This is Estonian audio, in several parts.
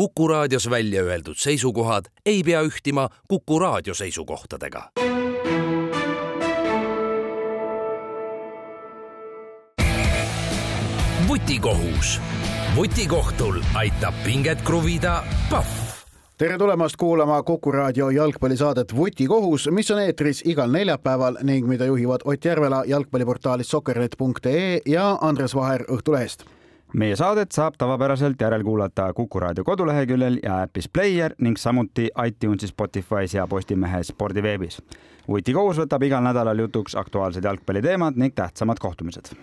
Kuku raadios välja öeldud seisukohad ei pea ühtima Kuku raadio seisukohtadega. vutikohus. vutikohtul aitab pinget kruvida Pahv tere tulemast kuulama Kuku raadio jalgpallisaadet Vutikohus, mis on eetris igal neljapäeval ning mida juhivad Ott Järvela jalgpalliportaalist sokkernet.ee ja Andres Vaher Õhtulehest meie saadet saab tavapäraselt järelkuulata Kuku raadio koduleheküljel ja äpis Player ning samuti iTunesis, Spotify's ja Postimehe spordiveebis. vutikohus võtab igal nädalal jutuks aktuaalsed jalgpalliteemad ning tähtsamad kohtumised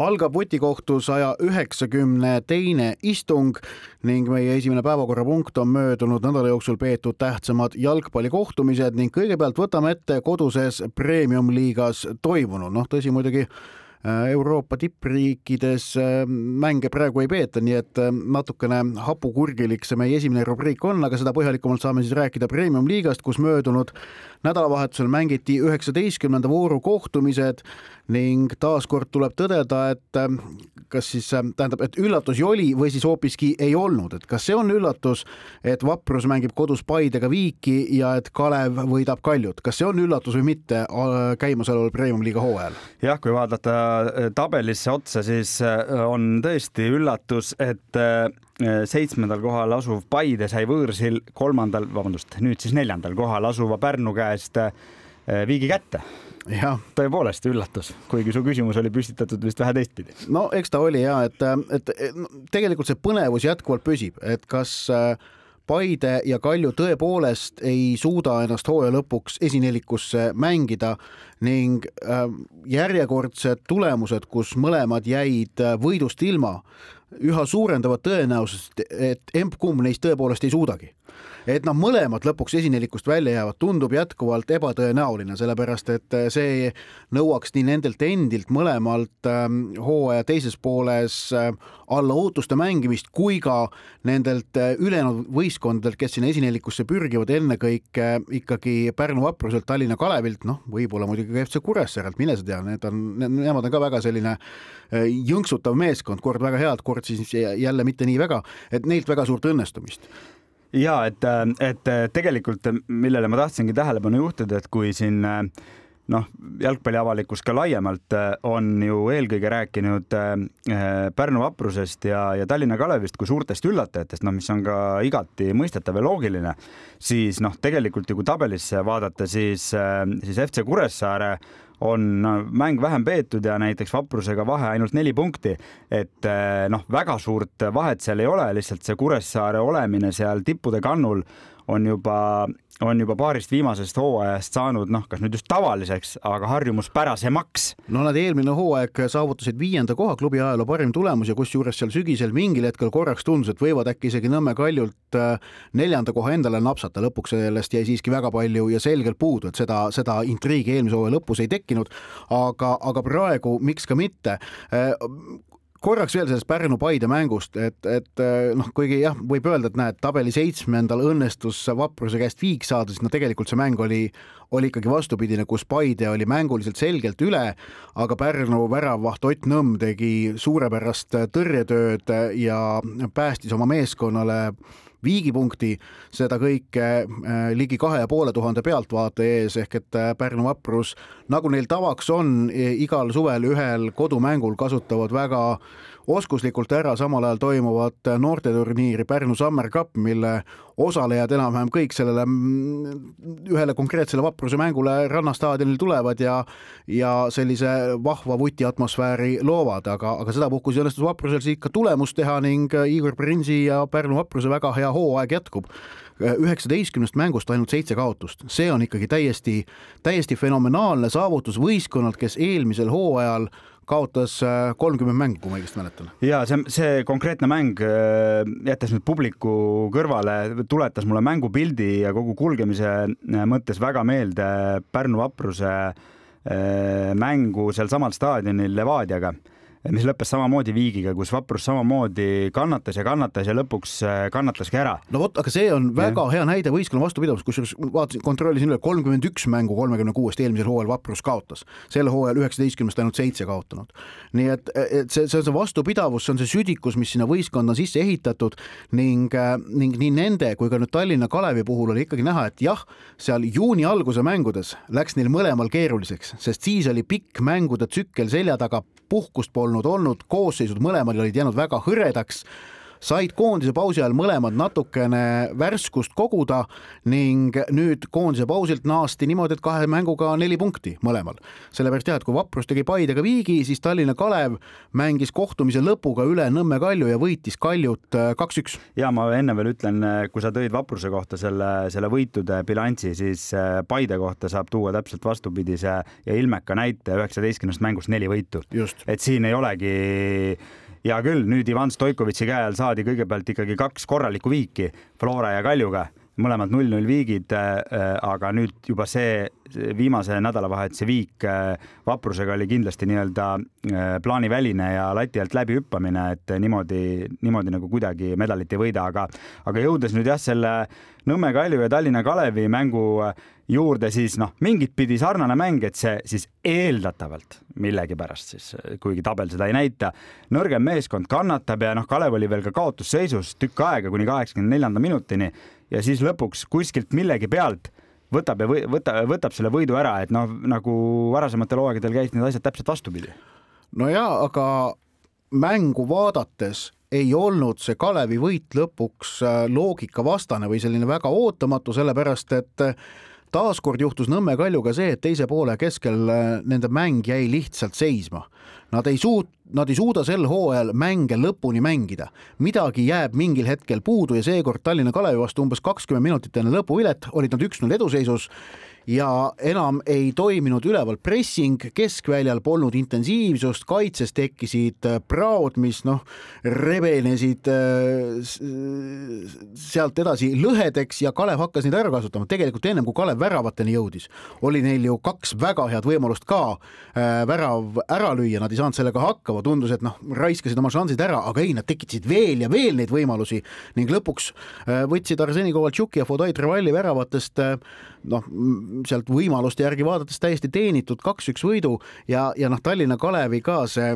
algab vutikohtu saja üheksakümne teine istung ning meie esimene päevakorrapunkt on möödunud nädala jooksul peetud tähtsamad jalgpallikohtumised ning kõigepealt võtame ette koduses premium-liigas toimunu. noh, tõsi muidugi Euroopa tippriikides äh, mänge praegu ei peeta, nii et äh, natukene hapukurgilik see meie esimene rubriik on, aga seda põhjalikumalt saame siis rääkida Premium-liigast, kus möödunud nädalavahetusel mängiti üheksateistkümnenda vooru kohtumised ning taaskord tuleb tõdeda, et kas siis tähendab, et üllatusi oli või siis hoopiski ei olnud, et kas see on üllatus, et Vaprus mängib kodus Paidega Viiki ja et Kalev võidab Kaljut, kas see on üllatus või mitte käimasoleval Premium-liiga hooajal? jah, kui vaadata Äh, tabelisse otsa, siis äh, on tõesti üllatus, et äh, seitsmendal kohal asuv Paide sai võõrsil kolmandal, vabandust, nüüd siis neljandal kohal asuva Pärnu käest viigi kätte. tõepoolest üllatus, kuigi su küsimus oli püstitatud vist vähe teistpidi. no eks ta oli ja et, et tegelikult see põnevus jätkuvalt püsib, et kas Paide ja Kalju tõepoolest ei suuda ennast hooaja lõpuks esinelikusse mängida ning äh, järjekordsed tulemused, kus mõlemad jäid äh, võidust ilma, üha suurendavad tõenäosust, et emb-kumb neist tõepoolest ei suudagi et noh, mõlemad lõpuks esinelikust välja jäävad, tundub jätkuvalt ebatõenäoline, sellepärast et äh, see nõuaks nii nendelt endilt mõlemalt ähm, hooaja teises pooles äh, alla ootuste mängimist kui ka nendelt äh, ülejäänud võistkondadelt, kes sinna esinelikusse pürgivad, ennekõike ikkagi Pärnu Vapruselt, Tallinna Kalevilt, noh, võib-olla muidugi ka FC Kuressaarelt, mine sa tea, need on, nemad on ka väga selline jõnksutav meeskond, kord väga head, kord siis jälle mitte nii väga, et neilt väga suurt õnnestumist ja et, et tegelikult, millele ma tahtsingi tähelepanu juhtida, et kui siin noh, jalgpalliavalikkus ka laiemalt on ju eelkõige rääkinud Pärnu vaprusest ja, ja Tallinna Kalevist kui suurtest üllatajatest, noh, mis on ka igati mõistetav ja loogiline, siis noh, tegelikult ju kui tabelisse vaadata, siis, siis FC Kuressaare on mäng vähem peetud ja näiteks vaprusega vahe ainult neli punkti. et eh, noh, väga suurt vahet seal ei ole, lihtsalt see Kuressaare olemine seal tippude kannul on juba on juba paarist viimasest hooajast saanud noh, kas nüüd just tavaliseks, aga harjumuspärasemaks. no nad eelmine hooaeg saavutasid viienda koha klubi ajaloo parim tulemus ja kusjuures seal sügisel mingil hetkel korraks tundus, et võivad äkki isegi Nõmme Kaljult äh, neljanda koha endale napsata, lõpuks sellest jäi siiski väga palju ja selgelt puudu, et seda, seda intriigi eelmise hooaja lõpus ei tekkinud. aga, aga praegu miks ka mitte äh, korraks veel sellest Pärnu-Paide mängust, et, et eh, noh, kuigi jah, võib öelda, et näed, tabeli seitsmendal õnnestus Vapruse käest viik saada, siis no tegelikult see mäng oli, oli ikkagi vastupidine, kus Paide oli mänguliselt selgelt üle, aga Pärnu väravvaht Ott Nõmm tegi suurepärast tõrjetööd ja päästis oma meeskonnale viigipunkti, seda kõike äh, ligi kahe ja poole tuhande pealtvaataja ees ehk et äh, Pärnu vaprus, nagu neil tavaks on, igal suvel ühel kodumängul kasutavad väga oskuslikult ära samal ajal toimuvat noorteturniiri Pärnu Summer Cup, mille osalejad enam-vähem kõik sellele mm, ühele konkreetsele vapruse mängule rannastaadionil tulevad ja ja sellise vahva vuti atmosfääri loovad, aga, aga sedapuhku siis õnnestus vaprusel siis ikka tulemust teha ning Igor Prinsi ja Pärnu vapruse väga hea hooaeg jätkub. üheksateistkümnest mängust ainult seitse kaotust, see on ikkagi täiesti, täiesti fenomenaalne saavutus võistkonnalt, kes eelmisel hooajal kaotas äh, kolmkümmend mängu, kui ma õigesti mäletan. ja see, see konkreetne mäng, äh, jättes nüüd publiku kõrvale, tuletas mulle mängupildi ja kogu kulgemise äh, mõttes väga meelde Pärnu vapruse mängu sealsamal staadionil Levadiaga mis lõppes samamoodi viigiga, kus Vaprus samamoodi kannatas ja kannatas ja lõpuks äh, kannataski ära. no vot, aga see on väga ja. hea näide võistkonna vastupidavust, kusjuures vaatasin, kontrollisin üle, kolmkümmend üks mängu kolmekümne kuuest eelmisel hooajal Vaprus kaotas, sel hooajal üheksateistkümnest ainult seitse kaotanud. nii et, et see, see on see vastupidavus, see on see südikus, mis sinna võistkonda on sisse ehitatud ning, ning nii nende kui ka nüüd Tallinna Kalevi puhul oli ikkagi näha, et jah, seal juuni alguse mängudes läks neil mõlemal keeruliseks, sest siis oli pikk mängude tsükkel selja taga, puhkust polnud olnud, koosseisud mõlemal olid jäänud väga hõredaks said koondise pausi ajal mõlemad natukene värskust koguda ning nüüd koondise pausilt naasti niimoodi, et kahe mänguga neli punkti mõlemal. sellepärast jah, et kui Vaprus tegi Paidega viigi, siis Tallinna Kalev mängis kohtumise lõpuga üle Nõmme Kalju ja võitis Kaljut äh, kaks-üks. ja ma enne veel ütlen, äh, kui sa tõid Vapruse kohta selle, selle võitude bilansi, siis äh, Paide kohta saab tuua täpselt vastupidise ja ilmeka näite üheksateistkümnest mängust neli võitu. et siin ei olegi hea küll, nüüd Ivan Stoikovitši käe all saadi kõigepealt ikkagi kaks korralikku viiki Flora ja Kaljuga, mõlemad null-null viigid, äh, aga nüüd juba see viimase nädalavahetuse viik äh, Vaprusega oli kindlasti nii-öelda äh, plaaniväline ja lati alt läbi hüppamine, et niimoodi, niimoodi nagu kuidagi medalit ei võida, aga, aga jõudes nüüd jah, selle Nõmme Kalju ja Tallinna Kalevi mängu juurde, siis noh, mingit pidi sarnane mäng, et see siis eeldatavalt millegipärast siis, kuigi tabel seda ei näita, nõrgem meeskond kannatab ja noh, Kalev oli veel ka kaotusseisus tükk aega kuni kaheksakümne neljanda minutini ja siis lõpuks kuskilt millegi pealt võtab ja või, võta, võtab selle võidu ära, et noh, nagu varasematel hooaegadel käis need asjad täpselt vastupidi. no ja, aga mängu vaadates ei olnud see Kalevi võit lõpuks äh, loogikavastane või selline väga ootamatu, sellepärast et taaskord juhtus Nõmme Kaljuga see, et teise poole keskel äh, nende mäng jäi lihtsalt seisma. Nad ei suut-, nad ei suuda sel hooajal mänge lõpuni mängida. midagi jääb mingil hetkel puudu ja seekord Tallinna Kalevi vastu umbes kakskümmend minutit enne lõpuvilet olid nad üks-null eduseisus ja enam ei toiminud üleval pressing, keskväljal polnud intensiivsust, kaitses tekkisid äh, praod, mis noh, rebenesid äh, sealt edasi lõhedeks ja Kalev hakkas neid ära kasutama. tegelikult ennem kui Kalev väravateni jõudis, oli neil ju kaks väga head võimalust ka äh, värav ära lüüa, nad ei saanud sellega hakkama, tundus, et noh, raiskasid oma šansid ära, aga ei, nad tekitasid veel ja veel neid võimalusi ning lõpuks võtsid Arseni Kovaltšuki ja Fodai Trevalli väravatest noh, sealt võimaluste järgi vaadates täiesti teenitud kaks-üks võidu ja, ja noh, Tallinna Kalevi ka see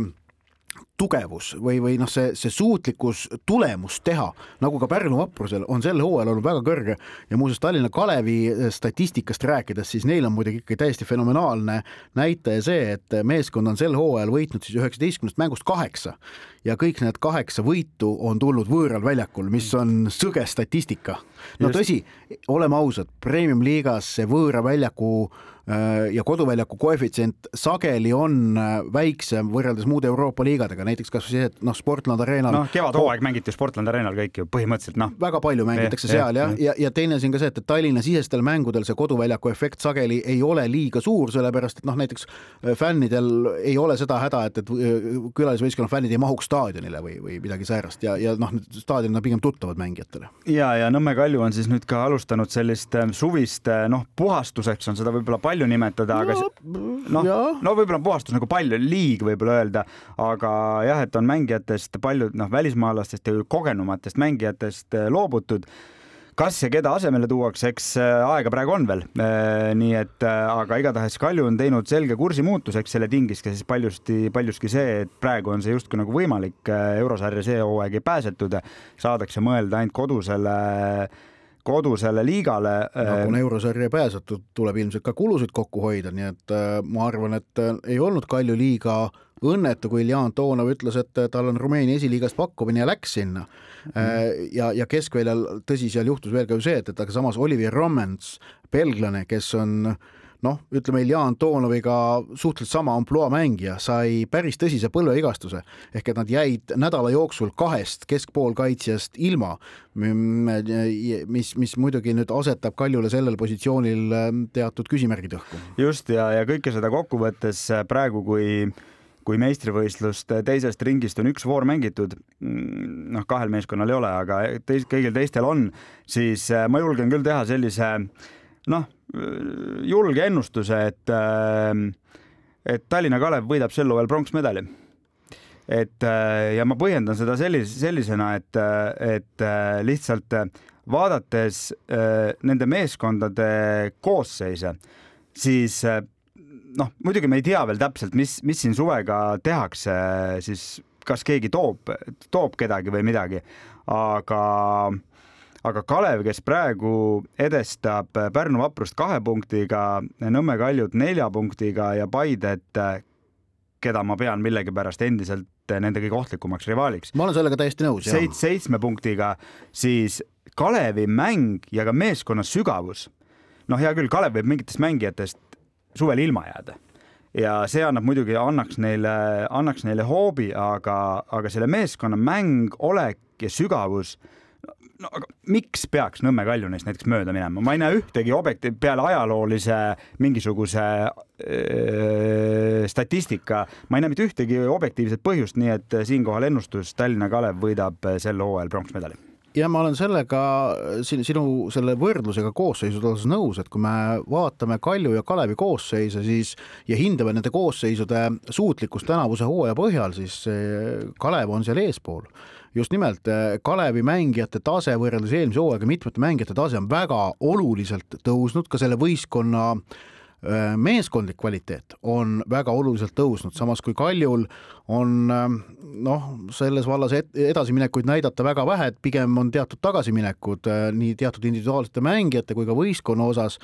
tugevus või, või noh, see, see suutlikkus tulemust teha, nagu ka Pärnu vaprusel, on sel hooajal olnud väga kõrge. Ja muuseas Tallinna Kalevi statistikast rääkides, siis neil on muidugi ikka täiesti fenomenaalne näitaja see, et meeskond on sel hooajal võitnud siis üheksateistkümnest mängust kaheksa. Ja kõik need kaheksa võitu on tulnud võõral väljakul, mis on sõge statistika. no tõsi, oleme ausad, Premium-liigas see võõra väljaku Äh, ja koduväljaku koefitsient sageli on äh, väiksem võrreldes muude Euroopa liigadega, näiteks kasvõi see, et noh, Sportland Arenal. noh, kevadhooaeg mängiti Sportland Arenal kõik ju põhimõtteliselt noh. väga palju mängitakse ja, seal jah, ja, ja, ja teine asi on ka see, et, et Tallinna sisestel mängudel see koduväljaku efekt sageli ei ole liiga suur, sellepärast et noh, näiteks äh, fännidel ei ole seda häda, et, et külalisvõistkonna fännid ei mahuks staadionile või, või midagi säärast ja, ja noh, staadionid on pigem tuttavad mängijatele. ja, ja Nõmme Kalju on siis nüüd ka alustanud sellist suvist noh, puhastuseks on seda võib-olla palju palju nimetada, aga noh, no võib-olla puhastus nagu palju, liig võib-olla öelda, aga jah, et on mängijatest paljud noh, välismaalastest ja kogenumatest mängijatest eh, loobutud. Kas ja keda asemele tuuakse, eks eh, aega praegu on veel. Eh, nii et aga igatahes Kalju on teinud selge kursimuutuse, eks selle tingis ka siis paljusti, paljuski see, et praegu on see justkui nagu võimalik eurosarja see hooaeg ei pääsetud, saadakse mõelda ainult kodusele kodusele liigale. no äh, kuna eurosarja ei pääsetud, tuleb ilmselt ka kulusid kokku hoida, nii et äh, ma arvan, et äh, ei olnud Kalju liiga õnnetu, kui Iljan Toonov ütles, et tal on Rumeenia esiliigast pakkumine ja läks sinna mm. ja, ja keskväljal, tõsi, seal juhtus veel ka ju see, et, et aga samas Olivier Rommens, belglane, kes on äh, noh, ütleme Ilja Antonoviga suhteliselt sama ampluaa mängija, sai päris tõsise põlveigastuse ehk et nad jäid nädala jooksul kahest keskpoolkaitsjast ilma, mis, mis muidugi nüüd asetab Kaljule sellel positsioonil ähm, teatud küsimärgid õhku. just ja, ja kõike seda kokku võttes äh, praegu, kui kui meistrivõistlust teisest ringist on üks voor mängitud, mm, noh, kahel meeskonnal ei ole, aga teis, kõigil teistel on, siis äh, ma julgen küll teha sellise noh, julge ennustuse, et, äh, et Tallinna Kalev võidab sel hooajal pronksmedali. Et ja ma põhjendan seda sellise, sellisena, et, et lihtsalt vaadates nende meeskondade koosseise, siis noh, muidugi me ei tea veel täpselt, mis, mis siin suvega tehakse, siis kas keegi toob, toob kedagi või midagi, aga aga Kalev, kes praegu edestab Pärnu vaprust kahe punktiga, Nõmme Kaljut nelja punktiga ja Paidet, keda ma pean millegipärast endiselt nende kõige ohtlikumaks rivaaliks. ma olen sellega täiesti nõus. Seit-, seitsme punktiga, siis Kalevi mäng ja ka meeskonna sügavus. noh, hea küll, Kalev võib mingitest mängijatest suvel ilma jääda ja see annab muidugi, annaks neile, annaks neile hoobi, aga, aga selle meeskonna mäng, olek ja sügavus no aga miks peaks Nõmme Kalju neist näiteks mööda minema, ma ei näe ühtegi objekti peale ajaloolise mingisuguse öö, statistika, ma ei näe mitte ühtegi objektiivset põhjust, nii et siinkohal ennustus. Tallinna Kalev võidab sel hooajal pronksmedali. Ja ma olen sellega sinu, sinu selle võrdlusega koosseisude osas nõus, et kui me vaatame Kalju ja Kalevi koosseise, siis ja hindame nende koosseisude suutlikkust tänavuse hooaja põhjal, siis Kalev on seal eespool. Just nimelt Kalevi mängijate tase võrreldes eelmise hooajaga, mitmete mängijate tase on väga oluliselt tõusnud ka selle võistkonna äh, Äh, meeskondlik kvaliteet on väga oluliselt tõusnud, samas kui Kaljul on äh, noh, selles vallas edasiminekuid näidata väga vähe, et pigem on teatud tagasiminekud äh, nii teatud individuaalsete mängijate kui ka võistkonna osas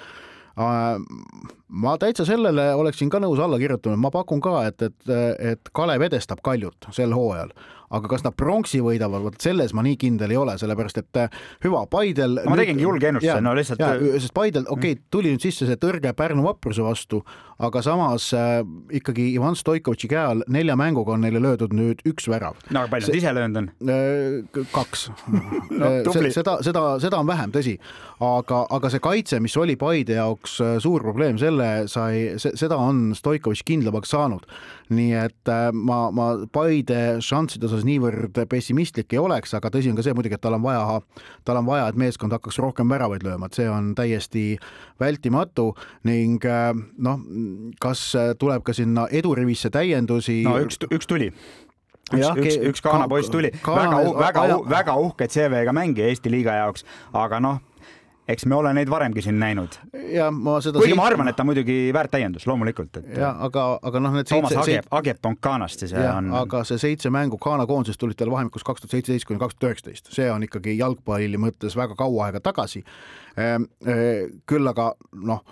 ma täitsa sellele oleksin ka nõus alla kirjutama, ma pakun ka, et, et, et Kalev edestab Kaljut sel hooajal, aga kas nad pronksi võidavad, vot selles ma nii kindel ei ole, sellepärast et äh, hüva, Paidel. ma tegingi julge ennustuse, no lihtsalt. sest Paidel, okei okay,, tuli nüüd sisse see tõrge Pärnu vapruse vastu, aga samas äh, ikkagi Ivan Stoikovitši käe all nelja mänguga on neile löödud nüüd üks värav. no aga palju nad ise löönud on äh,? kaks no,. Äh, seda, seda, seda on vähem, tõsi, aga, aga see kaitse, mis oli Paide jaoks suur probleem, selle sai, seda on Stoikovitš kindlamaks saanud. nii et ma, ma Paide šansside osas osas niivõrd pessimistlik ei oleks, aga tõsi on ka see muidugi, et tal on vaja, tal on vaja, et meeskond hakkaks rohkem väravaid lööma, et see on täiesti vältimatu ning äh, noh, kas tuleb ka sinna edurivisse täiendusi? no üks, üks tuli üks, üks, üks Ghana poiss tuli, väga, väga, väga uhke CV-ga mängija Eesti liiga jaoks, aga noh eks me ole neid varemgi siin näinud. ja ma seda kuigi ma arvan, et ta muidugi väärt täiendus, loomulikult, et. ja aga, aga noh, need Toomas Agep, Agep on Ghanast ja see ja, on. aga see seitse mängu Ghana koondisest tulid tal vahemikus kaks tuhat seitseteist kuni kaks tuhat üheksateist, see on ikkagi jalgpalli mõttes väga kaua aega tagasi. Ehm, eh, küll aga noh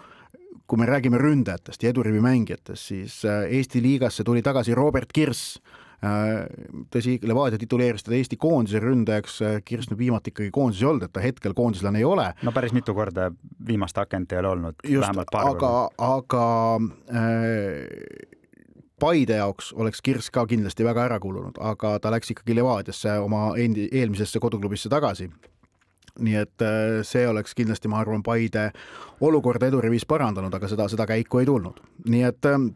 kui me räägime ründajatest ja edurivi mängijatest, siis eh, Eesti liigasse tuli tagasi Robert Kirss tõsi, Levadia tituleeris teda Eesti koondise ründajaks, äh, Kirss nüüd viimati ikkagi koondises ei olnud, et ta hetkel koondislane ei ole. no päris mitu korda viimast akent ei ole olnud, vähemalt paar aga, korda. aga äh, Paide jaoks oleks Kirss ka kindlasti väga ära kulunud, aga ta läks ikkagi Levadiasse oma endi, eelmisesse koduklubisse tagasi nii et äh, see oleks kindlasti, ma arvan, Paide olukorda edurivis parandanud, aga seda, seda käiku ei tulnud, nii et ähm,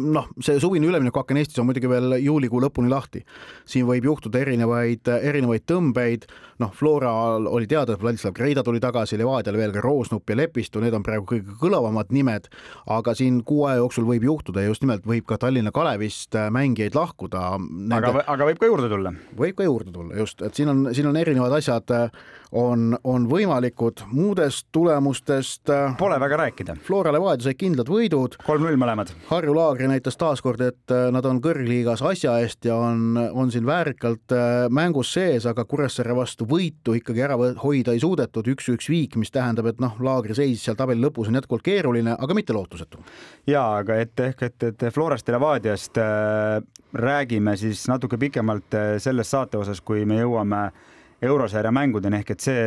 noh, see suvine üleminekuaken Eestis on muidugi veel juulikuu lõpuni lahti. siin võib juhtuda erinevaid, erinevaid tõmbeid, noh, Floral oli teada, et Vladislav Greida tuli tagasi, Levadial veel ka Roosnup ja Lepistu, need on praegu kõige kõlavamad nimed, aga siin kuu aja jooksul võib juhtuda ja just nimelt võib ka Tallinna Kalevist mängijaid lahkuda Nende.... aga, aga võib ka juurde tulla? võib ka juurde tulla, just, et siin on, siin on erinevad asjad on, on võimalikud muudest tulemustest. Pole väga rääkida. Flora Levadia sai kindlad võidud. kolm-null mõlemad. Harju Laagri näitas taaskord, et äh, nad on kõrgliigas asja eest ja on, on siin väärikalt äh, mängus sees, aga Kuressaare vastu võitu ikkagi ära hoida ei suudetud, üks-üks viik, mis tähendab, et noh, Laagri seis seal tabeli lõpus on jätkuvalt keeruline, aga mitte lootusetu. ja aga et ehk, et, et Florast ja Levadiast äh, räägime siis natuke pikemalt äh, selles saate osas, kui me jõuame eurosarja mängudeni ehk et see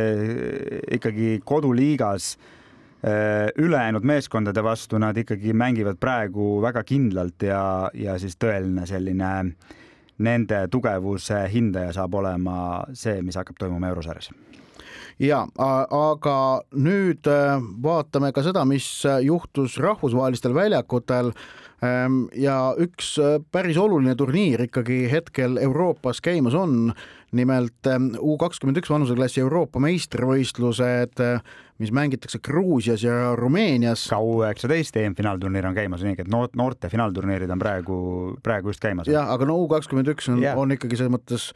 ikkagi koduliigas äh, ülejäänud meeskondade vastu nad ikkagi mängivad praegu väga kindlalt ja, ja siis tõeline selline nende tugevuse hindaja saab olema see, mis hakkab toimuma eurosarjas ja aga nüüd äh, vaatame ka seda, mis juhtus rahvusvahelistel väljakutel Ehm, ja üks äh, päris oluline turniir ikkagi hetkel Euroopas käimas on. Nimelt U kakskümmend üks vanuseklassi Euroopa meistrivõistlused, mis mängitakse Gruusias ja Rumeenias. ka U üheksateist EM-finaalturniir on käimas, nii et noort, noorte finaalturniirid on praegu, praegu just käimas. jah, aga no U kakskümmend üks on on ikkagi selles mõttes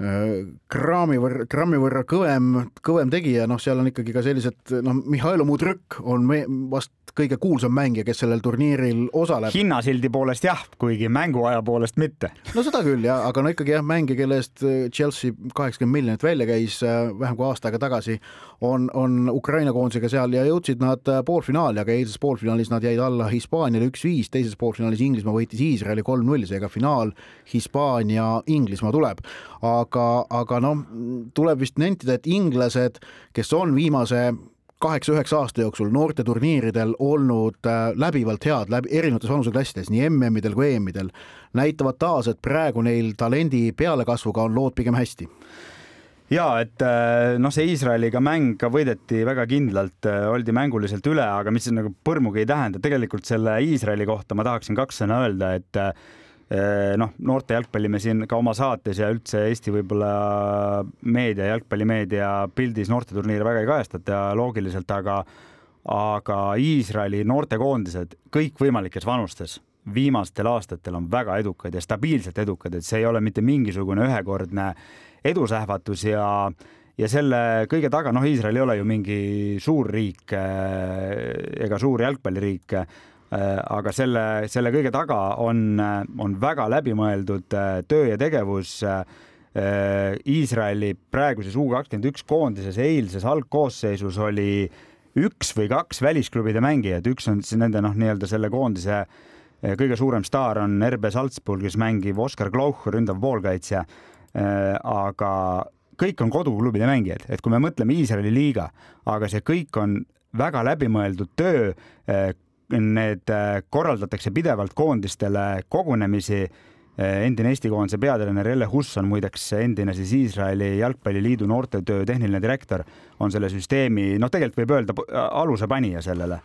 äh, grammi võrra, grammi võrra kõvem, kõvem tegija, noh, seal on ikkagi ka sellised, noh, Mihhail Mudrõk on me, vast kõige kuulsam mängija, kes sellel turniiril osaleb. hinnasildi poolest jah, kuigi mänguaja poolest mitte. no seda küll jah, aga no ikkagi jah, mängija, kelle eest Chelsea kaheksakümmend miljonit välja käis äh, vähem kui aasta aega tagasi, on, on Ukraina koondisega seal ja jõudsid nad äh, poolfinaali, aga eilses poolfinaalis nad jäid alla Hispaaniale üks-viis, teises poolfinaalis Inglismaa võitis Iisraeli kolm-null, seega finaal Hispaania-Inglismaa tuleb. aga, aga noh, tuleb vist nentida, et inglased, kes on viimase kaheksa-üheksa aasta jooksul noorteturniiridel olnud äh, läbivalt head läbi erinevates vanuseklassides, nii MM-idel kui EM-idel, näitavad taas, et praegu neil talendi pealekasvuga on lood pigem hästi. Ja et äh, noh, see Iisraeliga mäng ka võideti väga kindlalt, äh, oldi mänguliselt üle, aga mis nagu põrmugi ei tähenda, tegelikult selle Iisraeli kohta ma tahaksin kaks sõna öelda, et noh, noorte jalgpalli me siin ka oma saates ja üldse Eesti võib-olla meedia, jalgpallimeedia pildis noorteturniire väga ei kajastata loogiliselt, aga aga Iisraeli noortekoondised kõikvõimalikes vanustes viimastel aastatel on väga edukad ja stabiilselt edukad, et see ei ole mitte mingisugune ühekordne edusähvatus ja ja selle kõige taga, noh, Iisrael ei ole ju mingi suur riik eh, ega suur jalgpalliriik aga selle, selle kõige taga on, on väga läbimõeldud äh, töö ja tegevus. Äh, Iisraeli praeguses U kakskümmend üks koondises eilses algkoosseisus oli üks või kaks välisklubide mängijat, üks on siis nende noh, nii-öelda selle koondise kõige suurem staar on RB Salzburgis mängiv Oskar Glauch, ründav poolkaitsja. aga kõik on koduklubide mängijad, et kui me mõtleme Iisraeli liiga, aga see kõik on väga läbimõeldud töö need äh, korraldatakse pidevalt koondistele kogunemisi. Äh, endine Eesti koondise peatreener Elle Huss on muideks endine siis Iisraeli jalgpalliliidu noortetöö tehniline direktor, on selle süsteemi, noh, tegelikult võib öelda aluse panija sellele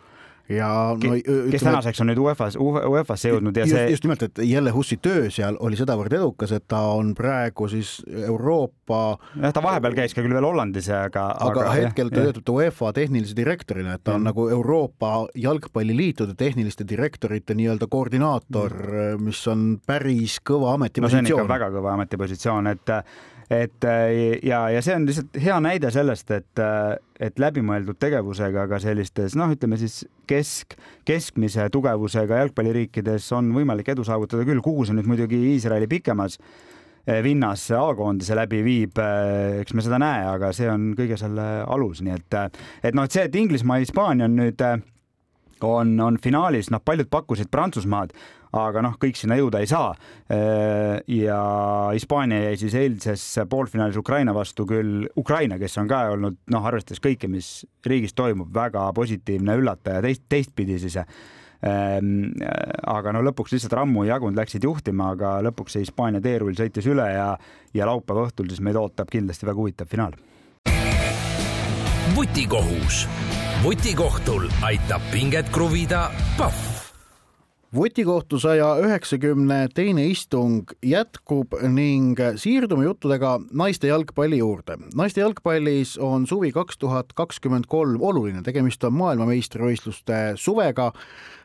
ja no, ütleme, kes tänaseks on nüüd UEFA-s, UEFA-sse jõudnud ja just, see. just nimelt, et Jelle Hussi töö seal oli sedavõrd edukas, et ta on praegu siis Euroopa. jah, ta vahepeal käis ka küll veel Hollandis, aga. aga, aga hetkel ta töötab UEFA tehnilise direktorina, et ta on mm. nagu Euroopa jalgpalliliitude tehniliste direktorite nii-öelda koordinaator mm., mis on päris kõva ametipositsioon. no see on ikka väga kõva ametipositsioon, et et ja, ja see on lihtsalt hea näide sellest, et, et läbimõeldud tegevusega ka sellistes noh, ütleme siis kesk, keskmise tugevusega jalgpalliriikides on võimalik edu saavutada küll, kuhu see nüüd muidugi Iisraeli pikemas eh, vinnas A-koondise läbi viib, eks me seda näe, aga see on kõige selle alus, nii et, et noh, et see, et Inglismaa, Hispaania on nüüd on, on finaalis, noh, paljud pakkusid Prantsusmaad, aga noh, kõik sinna jõuda ei saa. ja Hispaania jäi siis eilses poolfinaalis Ukraina vastu küll, Ukraina, kes on ka olnud noh, arvestades kõike, mis riigis toimub, väga positiivne üllataja teist, teistpidi siis Ehm, aga no lõpuks lihtsalt rammu ei jagunud, läksid juhtima, aga lõpuks see Hispaania teerull sõitis üle ja, ja laupäeva õhtul siis meid ootab kindlasti väga huvitav finaal. vutikohus, vutikohtul aitab pinget kruvida Pahv vutikohtu saja üheksakümne teine istung jätkub ning siirdume juttudega naiste jalgpalli juurde. naiste jalgpallis on suvi kaks tuhat kakskümmend kolm oluline, tegemist on maailmameistrivõistluste suvega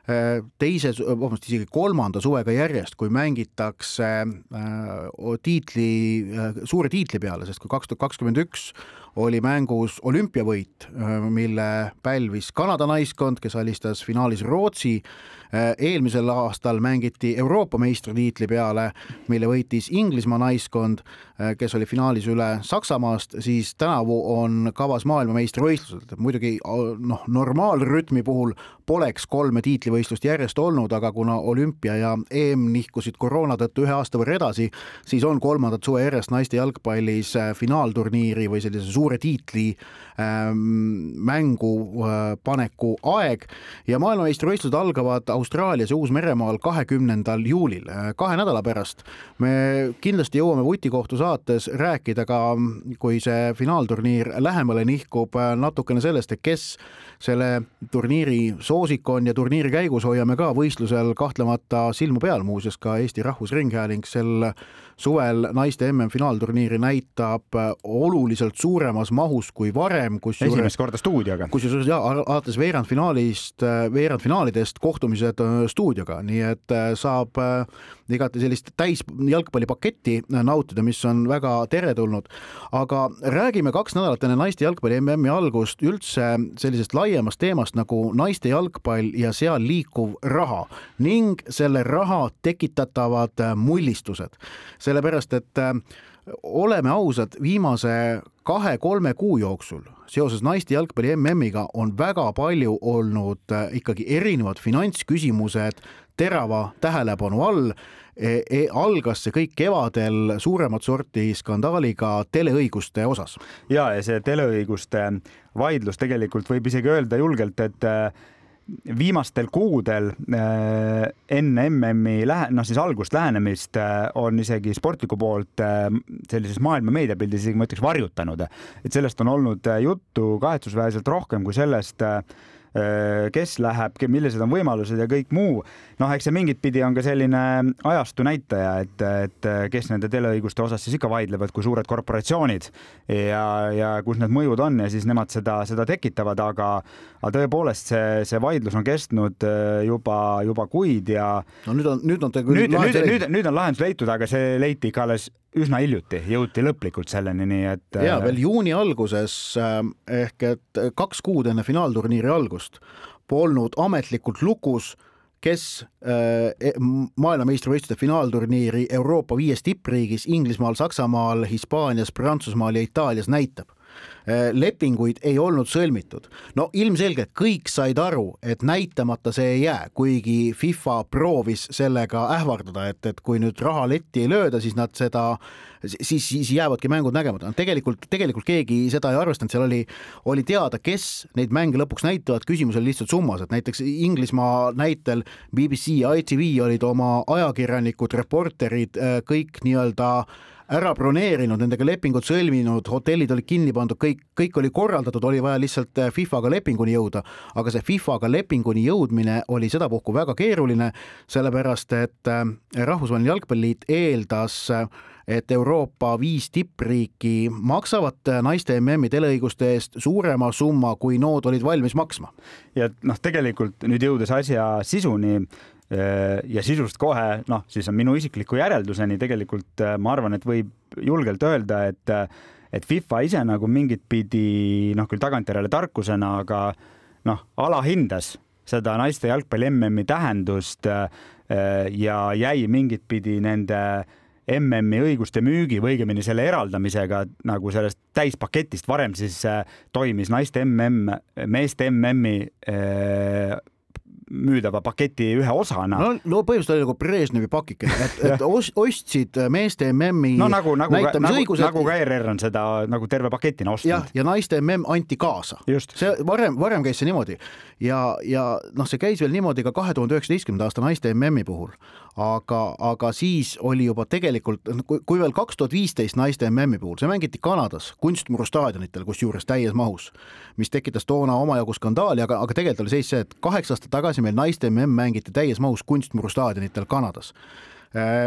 teise, vabandust, isegi kolmanda suvega järjest, kui mängitakse äh, tiitli, äh, suure tiitli peale, sest kui kaks tuhat kakskümmend üks oli mängus olümpiavõit, mille pälvis Kanada naiskond, kes alistas finaalis Rootsi. Eelmisel aastal mängiti Euroopa meistritiitli peale, mille võitis Inglismaa naiskond, kes oli finaalis üle Saksamaast, siis tänavu on kavas maailmameistrivõistlused, muidugi noh, normaalrütmi puhul poleks kolme tiitlivõistlust järjest olnud, aga kuna olümpia ja EM nihkusid koroona tõttu ühe aasta võrra edasi, siis on kolmandat suve järjest naiste jalgpallis äh, finaalturniiri või sellise suure tiitli ähm, mängu äh, paneku aeg. Ja maailmameistrivõistlused algavad Austraalias ja Uus-Meremaal kahekümnendal juulil, kahe nädala pärast. me kindlasti jõuame vutikohtu saates rääkida ka, kui see finaalturniir lähemale nihkub, natukene sellest, et kes selle turniiri soosik on ja turniiri käigus hoiame ka võistlusel kahtlemata silma peal, muuseas ka Eesti Rahvusringhääling sel suvel naiste MM-finaalturniiri näitab oluliselt suuremas mahus kui varem, kus esimest korda stuudioga. kusjuures ja alates veerandfinaalist, veerandfinaalidest kohtumised äh, stuudioga, nii et äh, saab äh, igati sellist täis jalgpallipaketti nautida, mis on väga teretulnud. aga räägime kaks nädalat enne naiste jalgpalli MM-i algust üldse sellisest laiemast teemast nagu naiste jalgpall ja seal liikuv raha ning selle raha tekitatavad mullistused sellepärast et oleme ausad, viimase kahe-kolme kuu jooksul seoses naiste jalgpalli MM-iga on väga palju olnud äh, ikkagi erinevad finantsküsimused terava tähelepanu all e. E algas see kõik kevadel suuremat sorti skandaaliga teleõiguste osas. ja, ja see teleõiguste vaidlus tegelikult võib isegi öelda julgelt, et äh, viimastel kuudel äh, enne MM-i lähe-, noh siis algust lähenemist äh, on isegi sportliku poolt äh, sellises maailma meediapildis isegi ma ütleks varjutanud, et sellest on olnud juttu kahetsusväärselt rohkem kui sellest Äh, kes läheb, millised on võimalused ja kõik muu. noh, eks see mingit pidi on ka selline ajastu näitaja, et, et kes nende teleõiguste osas siis ikka vaidlevad, kui suured korporatsioonid ja, ja kus need mõjud on ja siis nemad seda, seda tekitavad, aga, aga tõepoolest see, see vaidlus on kestnud äh, juba, juba kuid ja. no nüüd on, nüüd on ta küll. nüüd, nüüd, nüüd, nüüd on lahendus leitud, aga see leiti ikka alles üsna hiljuti jõuti lõplikult selleni, nii et. ja äh, veel juuni alguses äh, ehk et kaks kuud enne finaalturniiri algust polnud ametlikult lukus, kes äh, e-, maailmameistrivõistluste finaalturniiri Euroopa viies tippriigis Inglismaal, Saksamaal, Hispaanias, Prantsusmaal ja Itaalias näitab lepinguid ei olnud sõlmitud. no ilmselgelt kõik said aru, et näitamata see ei jää, kuigi FIFA proovis sellega ähvardada, et, et kui nüüd raha letti ei lööda, siis nad seda, siis, siis jäävadki mängud nägemata. tegelikult, tegelikult keegi seda ei arvestanud, seal oli, oli teada, kes neid mänge lõpuks näitavad, küsimus oli lihtsalt summas, et näiteks Inglismaa näitel BBC ja ITV olid oma ajakirjanikud, reporterid äh, kõik nii-öelda ära broneerinud, nendega lepingud sõlminud, hotellid olid kinni pandud, kõik, kõik oli korraldatud, oli vaja lihtsalt äh, FIFA-ga lepinguni jõuda. aga see FIFA-ga lepinguni jõudmine oli sedapuhku väga keeruline, sellepärast et äh, Rahvusvaheline Jalgpalliliit eeldas et Euroopa viis tippriiki maksavad naiste MM-i teleõiguste eest suurema summa, kui nood olid valmis maksma. ja noh, tegelikult nüüd jõudes asja sisuni, Äh, ja sisust kohe, noh, siis on minu isikliku järelduseni tegelikult äh, ma arvan, et võib julgelt öelda, et äh, et FIFA ise nagu mingit pidi noh, küll tagantjärele tarkusena, aga noh, alahindas seda naiste jalgpalli MM-i tähendust ja jäi mingit pidi nende MM-i õiguste müügi või õigemini selle eraldamisega nagu sellest täispaketist, varem siis toimis naiste MM, meeste MM-i müüdava paketi ühe osana. no, no põhimõtteliselt oli nagu Brežnevi pakike, et, et ostsid meeste MM-i no nagu, nagu, nagu, nagu ka ERR on seda nagu terve paketina ostnud. jah, ja naiste MM anti kaasa. see varem, varem käis see niimoodi ja, ja noh, see käis veel niimoodi ka kahe tuhande üheksateistkümnenda aasta naiste MM-i puhul, aga, aga siis oli juba tegelikult, kui, kui veel kaks tuhat viisteist naiste MM-i puhul, see mängiti Kanadas kunstmuru staadionitel, kusjuures täies mahus, mis tekitas toona omajagu skandaali, aga, aga tegelikult oli seis see, et kaheksa aastat tagasi meil naiste mm mängiti täies mahus kunstmuru staadionitel Kanadas äh,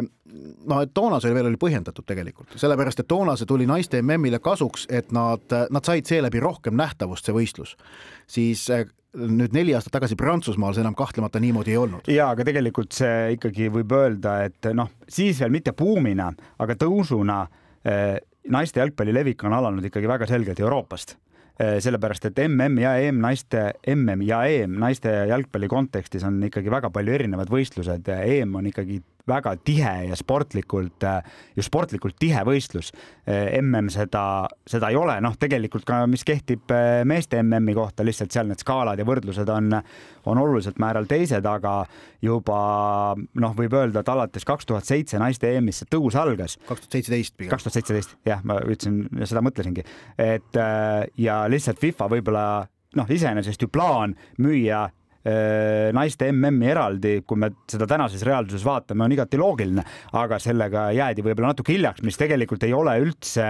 no et toona see veel oli põhjendatud tegelikult, sellepärast et toona see tuli naiste MM-ile kasuks, et nad, nad said seeläbi rohkem nähtavust, see võistlus. siis äh, nüüd neli aastat tagasi Prantsusmaal see enam kahtlemata niimoodi ei olnud. ja aga tegelikult see ikkagi võib öelda, et noh, siis veel mitte buumina, aga tõusuna eh, naiste jalgpalli levik on alanud ikkagi väga selgelt Euroopast Äh, sellepärast et MM ja EM naiste, MM ja EM naiste jalgpalli kontekstis on ikkagi väga palju erinevad võistlused. EM on ikkagi väga tihe ja sportlikult, just sportlikult tihe võistlus. mm seda, seda ei ole, noh, tegelikult ka, mis kehtib meeste MM-i kohta, lihtsalt seal need skaalad ja võrdlused on, on oluliselt määral teised, aga juba noh, võib öelda, et alates kaks tuhat seitse naiste EM-is see tõus algas. kaks tuhat seitseteist pigem. kaks tuhat seitseteist, jah, ma ütlesin, seda mõtlesingi, et ja lihtsalt FIFA võib-olla noh, iseenesest ju plaan müüa Äh, naiste MM-i eraldi, kui me seda tänases reaalsuses vaatame, on igati loogiline, aga sellega jäädi võib-olla natuke hiljaks, mis tegelikult ei ole üldse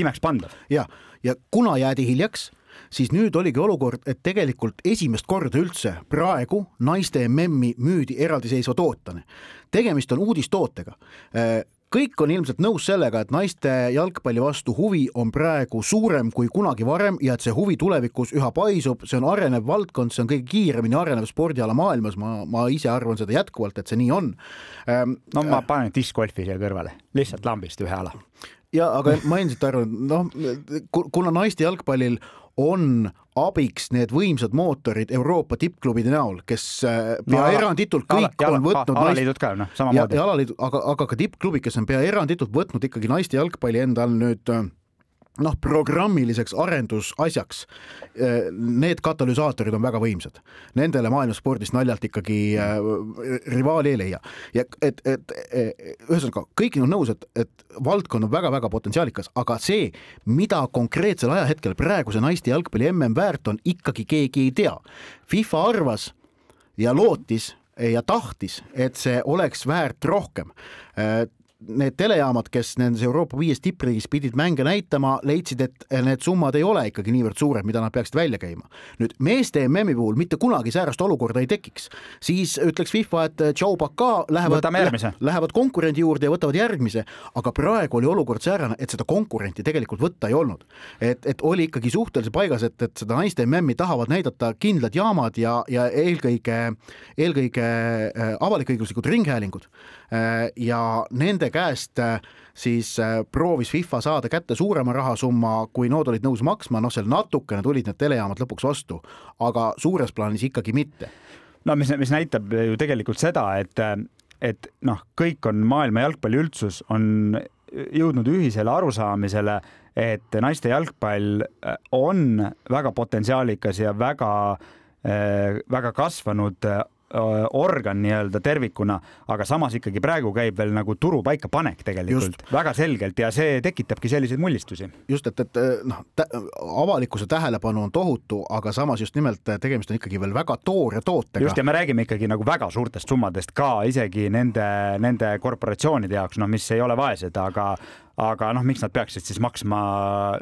imekspandav. ja, ja kuna jäädi hiljaks, siis nüüd oligi olukord, et tegelikult esimest korda üldse praegu naiste MM-i müüdi eraldiseisva tootena. tegemist on uudistootega äh, kõik on ilmselt nõus sellega, et naiste jalgpalli vastu huvi on praegu suurem kui kunagi varem ja et see huvi tulevikus üha paisub, see on arenev valdkond, see on kõige kiiremini arenev spordiala maailmas, ma, ma ise arvan seda jätkuvalt, et see nii on. Ähm,. no ma äh, panen diskgolfi siia kõrvale, lihtsalt lambist ühe ala. Ja aga ma endiselt arvan, noh, kuna naiste jalgpallil on abiks need võimsad mootorid Euroopa tippklubide näol, kes äh, pea no, eranditult kõik ala, on võtnud ala, alaliidud ka noh, samamoodi. ja alaliidud, aga, aga ka tippklubid, kes on pea eranditult võtnud ikkagi naiste jalgpalli enda all nüüd äh, noh, programmiliseks arendusasjaks. Eh, need katalüsaatorid on väga võimsad, nendele maailma spordis naljalt ikkagi eh, rivaali ei leia ja et, et ühesõnaga kõik on nõus, et, et valdkond on väga-väga potentsiaalikas, aga see, mida konkreetsel ajahetkel praeguse naiste jalgpalli mm väärt on, ikkagi keegi ei tea. FIFA arvas ja lootis ja tahtis, et see oleks väärt rohkem eh, need telejaamad, kes nendes Euroopa viies tippriigis pidid mänge näitama, leidsid, et need summad ei ole ikkagi niivõrd suured, mida nad peaksid välja käima. nüüd meeste MM-i puhul mitte kunagi säärast olukorda ei tekiks, siis ütleks FIFA, et Joe Baka lähevad, lähevad konkurendi juurde ja võtavad järgmise, aga praegu oli olukord säärane, et seda konkurenti tegelikult võtta ei olnud. et, et oli ikkagi suhteliselt paigas, et, et seda naiste MM-i tahavad näidata kindlad jaamad ja, ja eelkõige, eelkõige äh, avalik-õiguslikud ringhäälingud äh, ja nende käest äh, siis äh, proovis FIFA saada kätte suurema rahasumma, kui nad olid nõus maksma, noh, seal natukene tulid need telejaamad lõpuks vastu, aga suures plaanis ikkagi mitte. no mis, mis näitab ju tegelikult seda, et, et noh, kõik on maailma jalgpalliüldsus on jõudnud ühisele arusaamisele, et naiste jalgpall äh, on väga potentsiaalikas ja väga, väga kasvanud organ nii-öelda tervikuna, aga samas ikkagi praegu käib veel nagu turu paikapanek tegelikult just. väga selgelt ja see tekitabki selliseid mullistusi. just, et, et noh, avalikkuse tähelepanu on tohutu, aga samas just nimelt tegemist on ikkagi veel väga toore tootega. just ja me räägime ikkagi nagu väga suurtest summadest ka isegi nende, nende korporatsioonide jaoks, noh, mis ei ole vaesed, aga aga noh, miks nad peaksid siis maksma,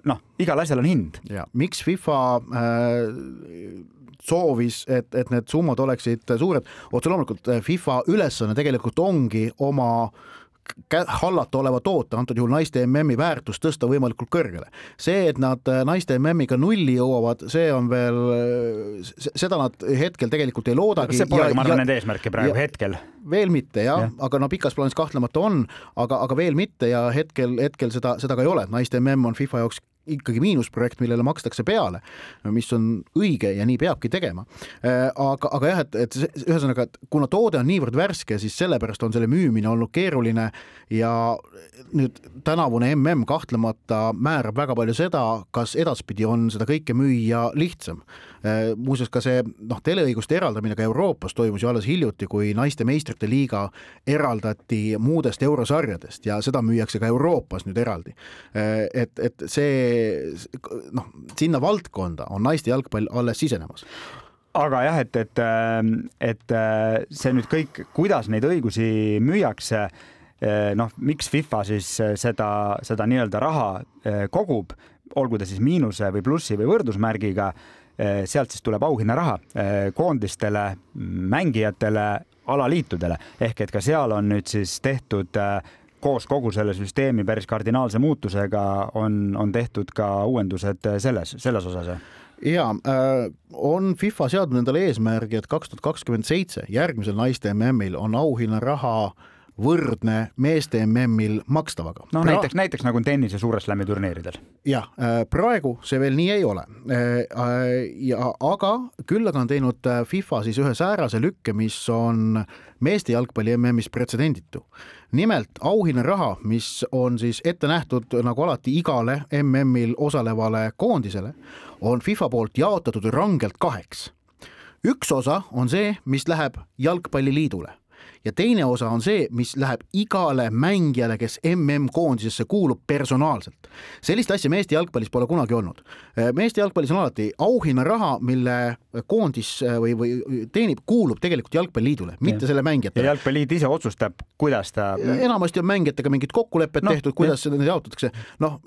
noh, igal asjal on hind. ja miks FIFA äh, soovis, et, et need summad oleksid suured. otse loomulikult eh, FIFA ülesanne tegelikult ongi oma hallata oleva toote, antud juhul naiste MM-i väärtust tõsta võimalikult kõrgele. see, et nad eh, naiste MM-iga nulli jõuavad, see on veel, seda nad hetkel tegelikult ei loodagi. see polegi, ma arvan, nende eesmärke praegu ja, hetkel. veel mitte jah ja., aga no pikas plaanis kahtlemata on, aga, aga veel mitte ja hetkel, hetkel seda, seda ka ei ole, et naiste MM on FIFA jaoks ikkagi miinusprojekt, millele makstakse peale, mis on õige ja nii peabki tegema. Äh, aga, aga jah, et, et ühesõnaga, et kuna toode on niivõrd värske, siis sellepärast on selle müümine olnud keeruline ja nüüd tänavune mm kahtlemata määrab väga palju seda, kas edaspidi on seda kõike müüa lihtsam. Äh, muuseas ka see noh, teleõiguste eraldamine ka Euroopas toimus ju alles hiljuti, kui naiste meistrite liiga eraldati muudest eurosarjadest ja seda müüakse ka Euroopas nüüd eraldi. Äh, et, et see noh, sinna valdkonda on naiste jalgpall alles sisenemas aga jah, et, et, et see nüüd kõik, kuidas neid õigusi müüakse, noh, miks FIFA siis seda, seda nii-öelda raha kogub, olgu ta siis miinuse või plussi või võrdusmärgiga sealt siis tuleb auhinnaraha eh, koondistele, mängijatele, alaliitudele. Ehk et ka seal on nüüd siis tehtud eh, koos kogu selle süsteemi päris kardinaalse muutusega on, on tehtud ka uuendused selles, selles osas ja äh, on FIFA seadnud endale eesmärgi, et kaks tuhat kakskümmend seitse järgmisel naiste MM-il on auhinnaraha võrdne meeste MM-il makstavaga. no pra... näiteks, näiteks nagu tennise suure slam'i turniiridel. jah, äh, praegu see veel nii ei ole. ja aga küll aga on teinud FIFA siis ühe säärase lükke, mis on meeste jalgpalli MM-is pretsedenditu. nimelt auhinnaraha, mis on siis ette nähtud nagu alati igale MM-il osalevale koondisele, on FIFA poolt jaotatud rangelt kaheks. üks osa on see, mis läheb Jalgpalliliidule ja teine osa on see, mis läheb igale mängijale, kes MM-koondisesse kuulub personaalselt. sellist asja meeste jalgpallis pole kunagi olnud. meeste jalgpallis on alati auhinnaraha, mille koondis või, või teenib, kuulub tegelikult Jalgpalliliidule, mitte ja. selle mängijatele. ja Jalgpalliliit ise otsustab, kuidas ta. enamasti on mängijatega mingid kokkulepped no, tehtud, kuidas need jaotatakse. noh,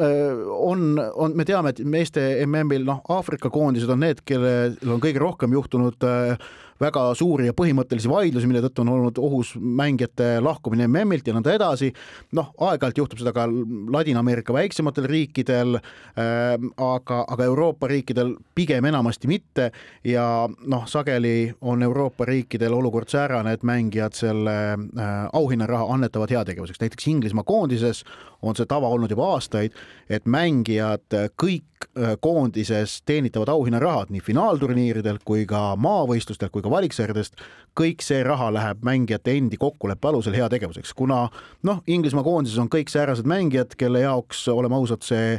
on, on, me teame, et meeste MM-il noh, Aafrika koondised on need, kellel on kõige rohkem juhtunud äh, väga suuri ja põhimõttelisi vaidlusi, mille tõttu on olnud ohus mängijate lahkumine MM-ilt ja nõnda edasi. noh, aeg-ajalt juhtub seda ka Ladina-Ameerika väiksematel riikidel äh,, aga, aga Euroopa riikidel pigem enamasti mitte ja noh, sageli on Euroopa riikidel olukord säärane, et mängijad selle äh, auhinnaraha annetavad heategevuseks, näiteks Inglismaa koondises on see tava olnud juba aastaid, et mängijad kõik äh, koondises teenitavad auhinnarahad nii finaalturniiridel kui ka maavõistlustel kui ka valiksarjadest, kõik see raha läheb mängijate endi kokkuleppe alusel heategevuseks, kuna noh, Inglismaa koondises on kõik säärased mängijad, kelle jaoks, oleme ausad, see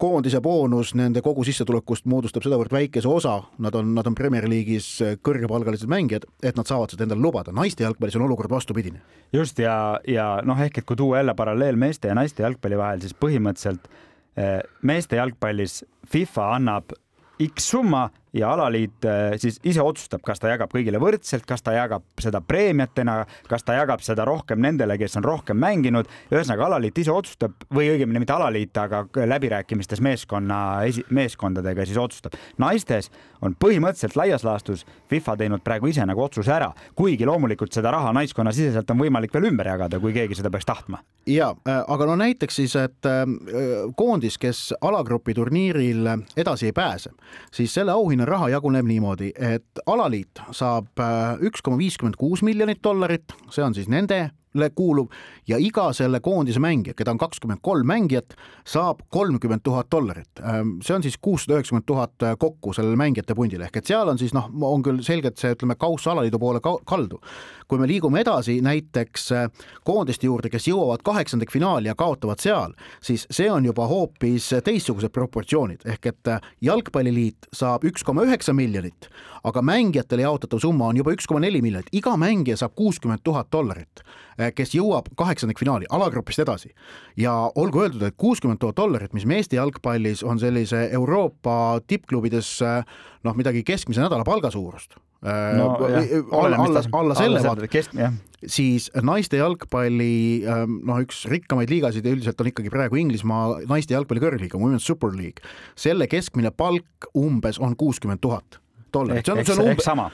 koondise boonus nende kogu sissetulekust moodustab sedavõrd väikese osa, nad on, nad on Premier League'is kõrgepalgalised mängijad, et nad saavad seda endale lubada. naiste jalgpallis on olukord vastupidine. just ja, ja noh, ehk et kui tuua jälle paralleel meeste ja naiste jalgpalli vahel, siis põhimõtteliselt eh, meeste jalgpallis FIFA annab X summa ja alaliit äh, siis ise otsustab, kas ta jagab kõigile võrdselt, kas ta jagab seda preemiatena, kas ta jagab seda rohkem nendele, kes on rohkem mänginud. ühesõnaga alaliit ise otsustab või õigemini mitte alaliit, aga läbirääkimistes meeskonna, meeskondadega siis otsustab. naistes on põhimõtteliselt laias laastus FIFA teinud praegu ise nagu otsuse ära, kuigi loomulikult seda raha naiskonnasiseselt on võimalik veel ümber jagada, kui keegi seda peaks tahtma. ja, äh, aga no näiteks siis, et äh, koondis, kes alagrupi turniiril edasi ei pääse, siis selle auhinna raha jaguneb niimoodi, et alaliit saab äh, üks koma viiskümmend kuus miljonit dollarit, see on siis nende kuuluv ja iga selle koondise mängija, keda on kakskümmend kolm mängijat, saab kolmkümmend tuhat dollarit. Ähm, see on siis kuussada üheksakümmend tuhat äh, kokku sellele mängijate pundile ehk et seal on siis noh, on küll selgelt see, ütleme, kauss alaliidu poole kaldu. kui me liigume edasi näiteks äh, koondiste juurde, kes jõuavad kaheksandikfinaali ja kaotavad seal, siis see on juba hoopis teistsugused proportsioonid ehk et äh, jalgpalliliit saab üks koma üheksa miljonit, aga mängijatele jaotatav summa on juba üks koma neli miljonit, iga mängija saab kuuskümmend tuhat dollarit Eh, kes jõuab kaheksandikfinaali alagrupist edasi. ja olgu öeldud, et kuuskümmend tuhat dollarit, mis meeste jalgpallis on sellise Euroopa tippklubides eh, noh, midagi keskmise nädalapalga suurust eh, no,. alla, alla, alla selle vaata, siis naiste jalgpalli noh, üks rikkamaid liigasid üldiselt on ikkagi praegu Inglismaa naiste jalgpalli kõrgliiga, Women's Super League. selle keskmine palk umbes on kuuskümmend tuhat dollarit, see on, see on umbes sama.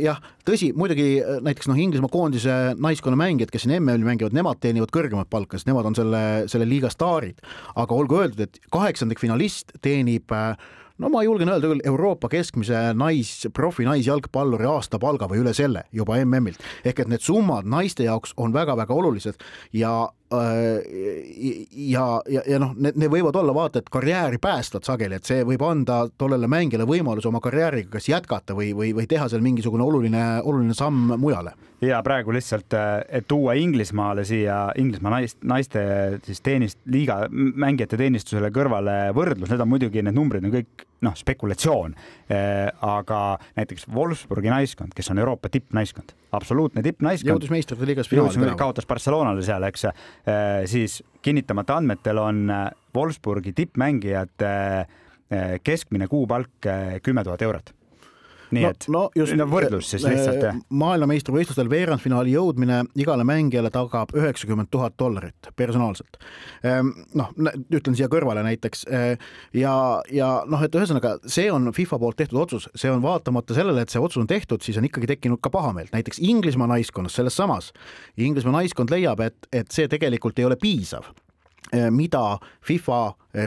jah, tõsi, muidugi äh, näiteks noh, Inglismaa koondise naiskonna mängijad, kes siin MM-il mängivad, nemad teenivad kõrgemat palka, sest nemad on selle, selle liiga staarid. aga olgu öeldud, et kaheksandikfinalist teenib äh, no ma julgen öelda küll Euroopa keskmise nais, profi naisjalgpalluri aastapalga või üle selle juba MM-ilt. ehk et need summad naiste jaoks on väga-väga olulised ja ja, ja, ja noh, need, need võivad olla vaata et karjääri päästvad sageli, et see võib anda tollele mängijale võimaluse oma karjääriga kas jätkata või, või, või teha seal mingisugune oluline, oluline samm mujale. ja praegu lihtsalt, äh, et tuua Inglismaale siia Inglismaa naist, naiste siis teenist, liiga mängijate teenistusele kõrvale võrdlus, need on muidugi, need numbrid on kõik noh, spekulatsioon. Äh, aga näiteks Wolfsburgi naiskond, kes on Euroopa tippnaiskond, absoluutne tippnaiskond. jõudis meistrite liigas finaali. kaotas Barcelonale seal, eks Äh, siis kinnitamata andmetel on äh, Wolfsburgi tippmängijate äh, keskmine kuupalk kümme tuhat eurot nii no, et no, just, võrdlus siis lihtsalt jah. maailmameistrivõistlustel veerandfinaali jõudmine igale mängijale tagab üheksakümmend tuhat dollarit personaalselt. Ehm, noh, ütlen siia kõrvale näiteks ja, ja noh, et ühesõnaga see on FIFA poolt tehtud otsus, see on vaatamata sellele, et see otsus on tehtud, siis on ikkagi tekkinud ka pahameelt, näiteks Inglismaa naiskonnas, selles samas Inglismaa naiskond leiab, et, et see tegelikult ei ole piisav mida FIFA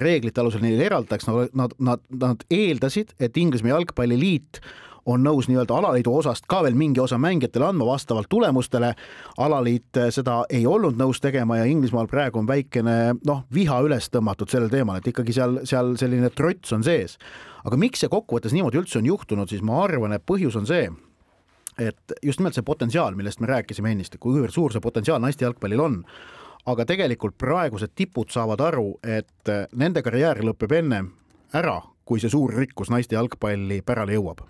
reeglite alusel neile eraldatakse, nad, nad, nad eeldasid, et Inglismaa jalgpalliliit on nõus nii-öelda alaliidu osast ka veel mingi osa mängijatele andma vastavalt tulemustele. alaliit seda ei olnud nõus tegema ja Inglismaal praegu on väikene noh, viha üles tõmmatud sellel teemal, et ikkagi seal, seal selline trots on sees. aga miks see kokkuvõttes niimoodi üldse on juhtunud, siis ma arvan, et põhjus on see, et just nimelt see potentsiaal, millest me rääkisime ennist, kuivõrd suur see potentsiaal naiste jalgpallil on aga tegelikult praegused tipud saavad aru, et nende karjäär lõpeb enne ära, kui see suur rikkus naiste jalgpalli pärale jõuab.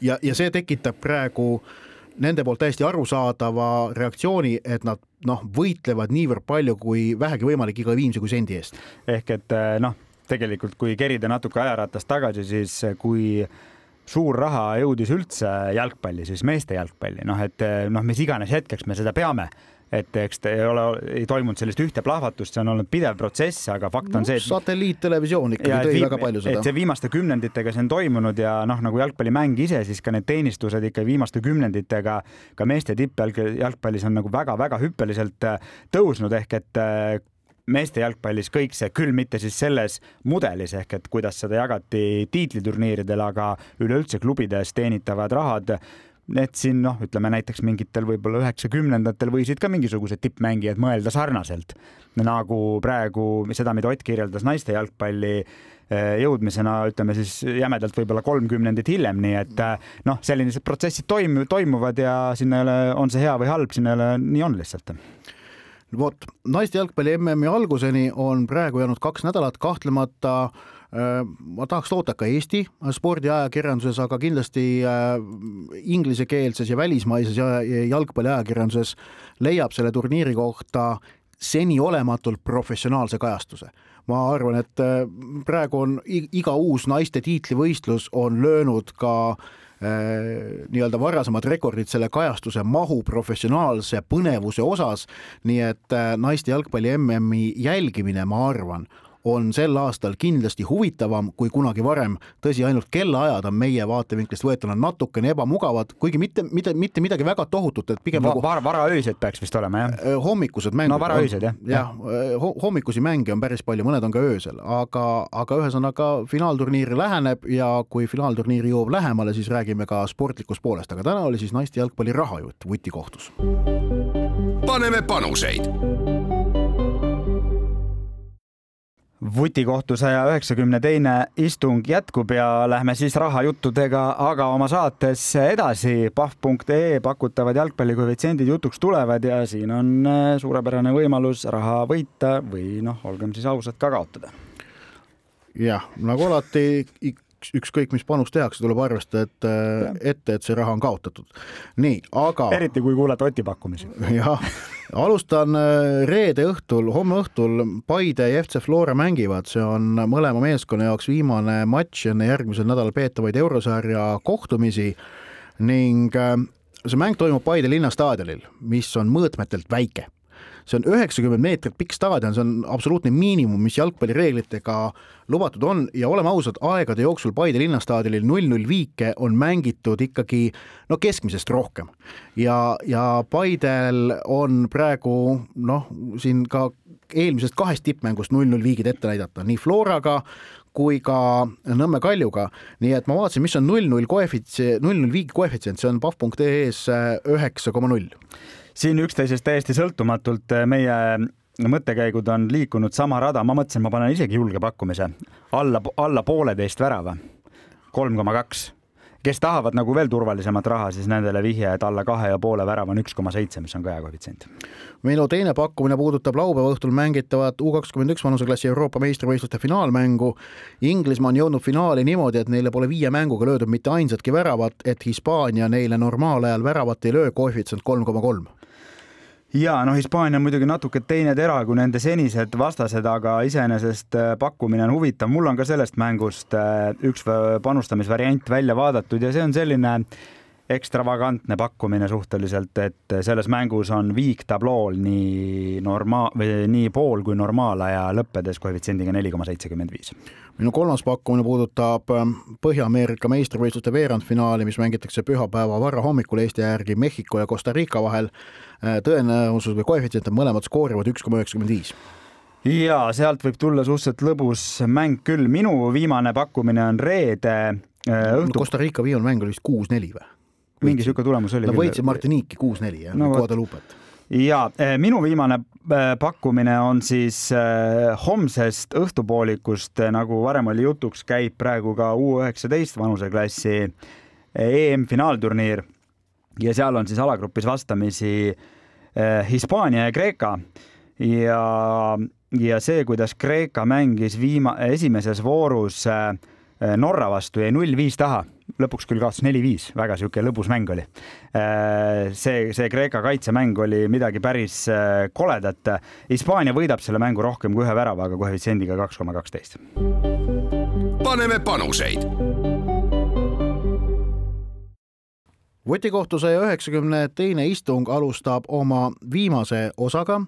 ja, ja see tekitab praegu nende poolt täiesti arusaadava reaktsiooni, et nad noh, võitlevad niivõrd palju kui vähegi võimalik iga viimse kui sendi eest. ehk et eh, noh, tegelikult kui kerida natuke ajaratast tagasi, siis eh, kui suur raha jõudis üldse jalgpalli, siis meeste jalgpalli, noh, et eh, noh, mis iganes hetkeks me seda peame. Et eks ta ei ole, ei toimunud sellist ühte plahvatust, see on olnud pidev protsess, aga fakt on no, see, et satelliittelevisioon ikkagi tõi väga palju seda. et see viimaste kümnenditega see on toimunud ja noh, nagu jalgpallimäng ise, siis ka need teenistused ikka viimaste kümnenditega ka meeste tippjalgpallis on nagu väga-väga hüppeliselt äh, tõusnud. Ehk et äh, meeste jalgpallis kõik see, küll mitte siis selles mudelis ehk et kuidas seda jagati tiitliturniiridel, aga üleüldse klubides teenitavad rahad need siin noh, ütleme näiteks mingitel võib-olla üheksakümnendatel võisid ka mingisugused tippmängijad mõelda sarnaselt. Nagu praegu seda, mida Ott kirjeldas naiste jalgpalli eh, jõudmisena, ütleme siis jämedalt võib-olla kolmkümnendit hiljem, nii et eh, noh, sellised protsessid toimu-, toimuvad ja sinna ei ole, on see hea või halb, sinna ei ole, nii on lihtsalt vot, naiste jalgpalli MM-i alguseni on praegu jäänud kaks nädalat, kahtlemata äh, Äh, ma tahaks loota ka Eesti spordiajakirjanduses, aga kindlasti äh, inglisekeelses ja välismaises jalgpalliajakirjanduses leiab selle turniiri kohta seniolematult professionaalse kajastuse. ma arvan, et äh, praegu on iga uus naiste tiitlivõistlus on löönud ka nii-öelda varasemad rekordid selle kajastuse mahu, professionaalse põnevuse osas. nii et naiste jalgpalli MM-i jälgimine, ma arvan, on sel aastal kindlasti huvitavam kui kunagi varem. tõsi, ainult kellaajad on meie vaatevinklist võetuna natukene ebamugavad, kuigi mitte, mitte, mitte midagi väga tohutut, et pigem Va nagu vara, varaöösed peaks vist olema, jah? Äh, hommikused mängud. no varaöösed, jah. jah ja, hommikusi mänge on päris palju, mõned on ka öösel, aga, aga ühesõnaga finaalturniir läheneb ja kui finaalturniiri jõuab lähemale, siis räägime ka sportlikust poolest, aga täna oli siis naiste jalgpalli rahajutt vutikohtus. paneme panuseid vutikohtu saja üheksakümne teine istung jätkub ja lähme siis rahajuttudega aga oma saates edasi. pahv.ee pakutavad jalgpallikoefitsiendid jutuks tulevad ja siin on äh, suurepärane võimalus raha võita või noh, olgem siis ausad, ka kaotada. jah, nagu alati ükskõik, mis panus tehakse, tuleb arvestada, et ette, et see raha on kaotatud. nii, aga. eriti kui kuulad Oti pakkumisi. jah, alustan äh, reede õhtul, homme õhtul Paide ja FC Flora mängivad, see on mõlema meeskonna jaoks viimane matš enne järgmisel nädalal peetavaid eurosarja kohtumisi ning äh, see mäng toimub Paide linnastaadionil, mis on mõõtmetelt väike see on üheksakümmend meetrit pikk staadion, see on absoluutne miinimum, mis jalgpallireeglitega lubatud on ja oleme ausad, aegade jooksul Paide linnastaadionil null-null viike on mängitud ikkagi no keskmisest rohkem. ja, ja Paidel on praegu noh, siin ka eelmisest kahest tippmängust null-null viigid ette näidata, nii Floraga kui ka Nõmme Kaljuga, nii et ma vaatasin, mis on null-null koefitsient, null-null viigi koefitsient, see on pahv.ee-s üheksa koma null. Siin üksteisest täiesti sõltumatult eh, meie mõttekäigud on liikunud sama rada, ma mõtlesin, ma panen isegi julge pakkumise. Alla, alla pooleteist värava, kolm koma kaks kes tahavad nagu veel turvalisemat raha, siis nendele vihje, et alla kahe ja poole värava on üks koma seitse, mis on ka hea koefitsient. minu teine pakkumine puudutab laupäeva õhtul mängitavat U kakskümmend üks vanuseklassi Euroopa meistrivõistluste finaalmängu. Inglismaa on jõudnud finaali niimoodi, et neile pole viie mänguga löödud mitte ainsatki väravat, et Hispaania neile normaalajal väravat ei löö, koefitsient kolm koma kolm ja noh, Hispaania on muidugi natuke teine tera kui nende senised vastased, aga iseenesest äh, pakkumine on huvitav. mul on ka sellest mängust äh, üks panustamisvariant välja vaadatud ja see on selline ekstravagantne pakkumine suhteliselt, et selles mängus on viik tablool nii normaal või nii pool kui normaalaja lõppedes koefitsiendiga neli koma seitsekümmend viis minu kolmas pakkumine puudutab ähm, Põhja-Ameerika meistrivõistluste veerandfinaali, mis mängitakse pühapäeva varahommikul Eesti järgi Mehhiko ja Costa Rica vahel. Äh, tõenäosus või koefitsient on mõlemad skoorivad üks koma üheksakümmend viis ja sealt võib tulla suhteliselt lõbus mäng küll. minu viimane pakkumine on reede õhtu. Costa Rica viimane mäng oli vist kuus-neli või? Mingi niisugune tulemus oli. Nad võitsid Martiniiki kuus-neli jah no,, Guadalupat. ja minu viimane pakkumine on siis homsest õhtupoolikust, nagu varem oli jutuks, käib praegu ka U üheksateist vanuseklassi EM-finaalturniir. Ja seal on siis alagrupis vastamisi Hispaania ja Kreeka. Ja, ja see, kuidas Kreeka mängis viima-, esimeses voorus Norra vastu jäi null viis taha, lõpuks küll kaotas neli-viis, väga sihuke lõbus mäng oli. see, see Kreeka kaitsemäng oli midagi päris koledat. Hispaania võidab selle mängu rohkem kui ühe väravaga koefitsiendiga kaks koma kaksteist. paneme panuseid vutikohtu saja üheksakümne teine istung alustab oma viimase osaga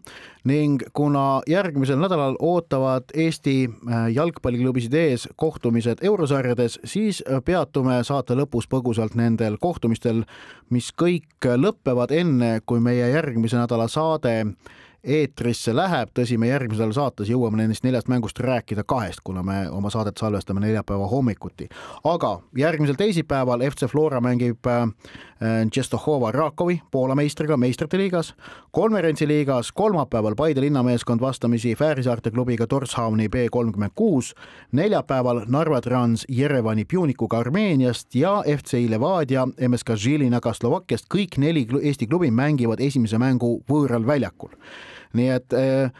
ning kuna järgmisel nädalal ootavad Eesti äh, jalgpalliklubisid ees kohtumised eurosarjades, siis peatume saate lõpus põgusalt nendel kohtumistel, mis kõik lõpevad enne, kui meie järgmise nädala saade eetrisse läheb, tõsi, me järgmisel saates jõuame nendest neljast mängust rääkida kahest, kuna me oma saadet salvestame neljapäeva hommikuti. aga järgmisel teisipäeval FC Flora mängib äh, Tšestohova Rakovi Poola meistriga meistrite liigas, konverentsiliigas kolmapäeval Paide linnameeskond vastamisi Fääri saarte klubiga Torshavni B kolmkümmend kuus, neljapäeval Narva Trans Jerevani Pjunikuga Armeeniast ja FC Levadia MSK Žilinaga Slovakkiast, kõik neli Eesti klubi mängivad esimese mängu võõral väljakul nii et äh,